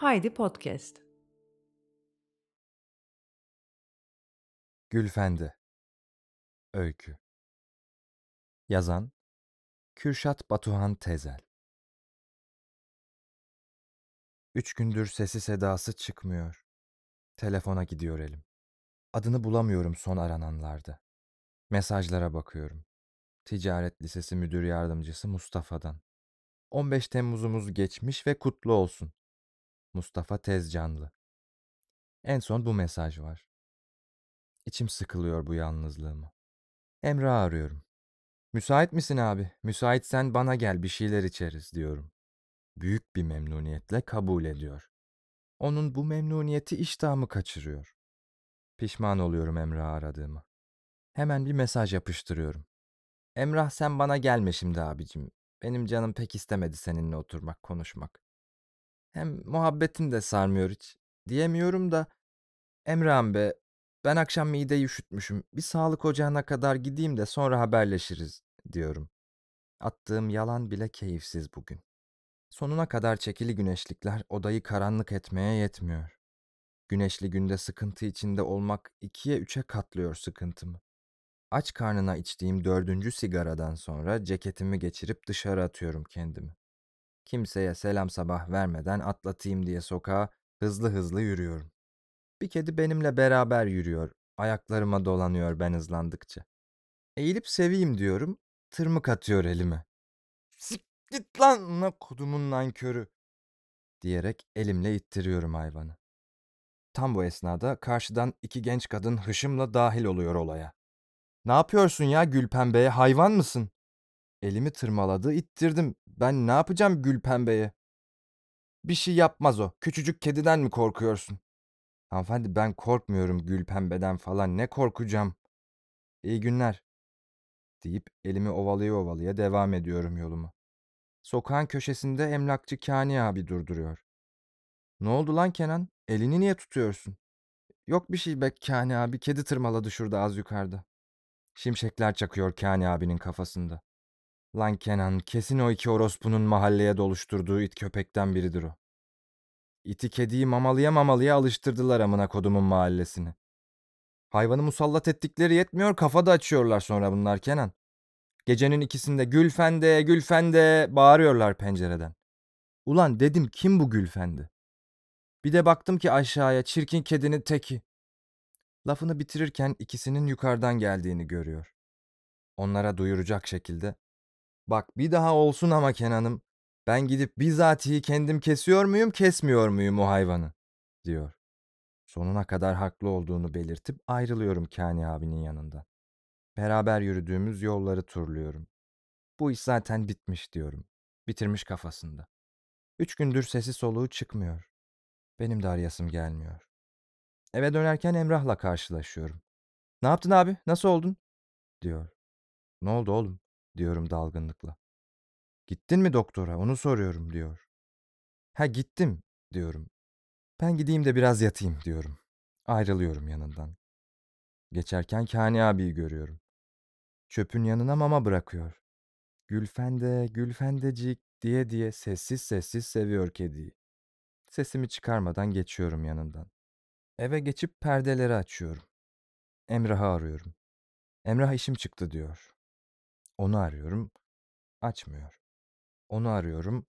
Haydi Podcast. Gülfendi Öykü Yazan Kürşat Batuhan Tezel Üç gündür sesi sedası çıkmıyor. Telefona gidiyor elim. Adını bulamıyorum son arananlarda. Mesajlara bakıyorum. Ticaret Lisesi Müdür Yardımcısı Mustafa'dan. 15 Temmuz'umuz geçmiş ve kutlu olsun. Mustafa Tezcanlı. En son bu mesaj var. İçim sıkılıyor bu yalnızlığımı. Emrah'ı arıyorum. Müsait misin abi? Müsaitsen bana gel bir şeyler içeriz diyorum. Büyük bir memnuniyetle kabul ediyor. Onun bu memnuniyeti iştahımı kaçırıyor. Pişman oluyorum Emrah'ı aradığımı. Hemen bir mesaj yapıştırıyorum. Emrah sen bana gelme şimdi abicim. Benim canım pek istemedi seninle oturmak, konuşmak. Hem muhabbetin de sarmıyor hiç. Diyemiyorum da Emrah'ım be ben akşam mideyi üşütmüşüm. Bir sağlık ocağına kadar gideyim de sonra haberleşiriz diyorum. Attığım yalan bile keyifsiz bugün. Sonuna kadar çekili güneşlikler odayı karanlık etmeye yetmiyor. Güneşli günde sıkıntı içinde olmak ikiye üçe katlıyor sıkıntımı. Aç karnına içtiğim dördüncü sigaradan sonra ceketimi geçirip dışarı atıyorum kendimi. Kimseye selam sabah vermeden atlatayım diye sokağa hızlı hızlı yürüyorum. Bir kedi benimle beraber yürüyor, ayaklarıma dolanıyor ben hızlandıkça. Eğilip seveyim diyorum, tırmık atıyor elime. Sik git lan la kodumun nankörü diyerek elimle ittiriyorum hayvanı. Tam bu esnada karşıdan iki genç kadın hışımla dahil oluyor olaya. Ne yapıyorsun ya Gülpembe'ye hayvan mısın? Elimi tırmaladı ittirdim. Ben ne yapacağım Gülpembe'ye? Bir şey yapmaz o. Küçücük kediden mi korkuyorsun? Hanımefendi ben korkmuyorum Gülpembe'den falan. Ne korkacağım? İyi günler. Deyip elimi ovalaya ovalaya devam ediyorum yoluma. Sokağın köşesinde emlakçı Kani abi durduruyor. Ne oldu lan Kenan? Elini niye tutuyorsun? Yok bir şey be Kani abi. Kedi tırmaladı şurada az yukarıda. Şimşekler çakıyor Kani abinin kafasında. Lan Kenan kesin o iki orospunun mahalleye doluşturduğu it köpekten biridir o. İti kediyi mamalıya mamalıya alıştırdılar amına kodumun mahallesini. Hayvanı musallat ettikleri yetmiyor kafa da açıyorlar sonra bunlar Kenan. Gecenin ikisinde Gülfende, Gülfende bağırıyorlar pencereden. Ulan dedim kim bu Gülfendi? Bir de baktım ki aşağıya çirkin kedinin teki. Lafını bitirirken ikisinin yukarıdan geldiğini görüyor. Onlara duyuracak şekilde. Bak bir daha olsun ama Kenan'ım. Ben gidip bizatihi kendim kesiyor muyum kesmiyor muyum o hayvanı? diyor. Sonuna kadar haklı olduğunu belirtip ayrılıyorum Kani abinin yanından. Beraber yürüdüğümüz yolları turluyorum. Bu iş zaten bitmiş diyorum. Bitirmiş kafasında. Üç gündür sesi soluğu çıkmıyor. Benim de arayasım gelmiyor. Eve dönerken Emrah'la karşılaşıyorum. Ne yaptın abi? Nasıl oldun? diyor. Ne oldu oğlum? Diyorum dalgınlıkla. Gittin mi doktora? Onu soruyorum diyor. Ha gittim diyorum. Ben gideyim de biraz yatayım diyorum. Ayrılıyorum yanından. Geçerken Kani abiyi görüyorum. Çöpün yanına mama bırakıyor. Gülfende, Gülfendecik diye diye sessiz sessiz seviyor kediyi. Sesimi çıkarmadan geçiyorum yanından. Eve geçip perdeleri açıyorum. Emrah'ı arıyorum. Emrah işim çıktı diyor. Onu arıyorum. Açmıyor. Onu arıyorum.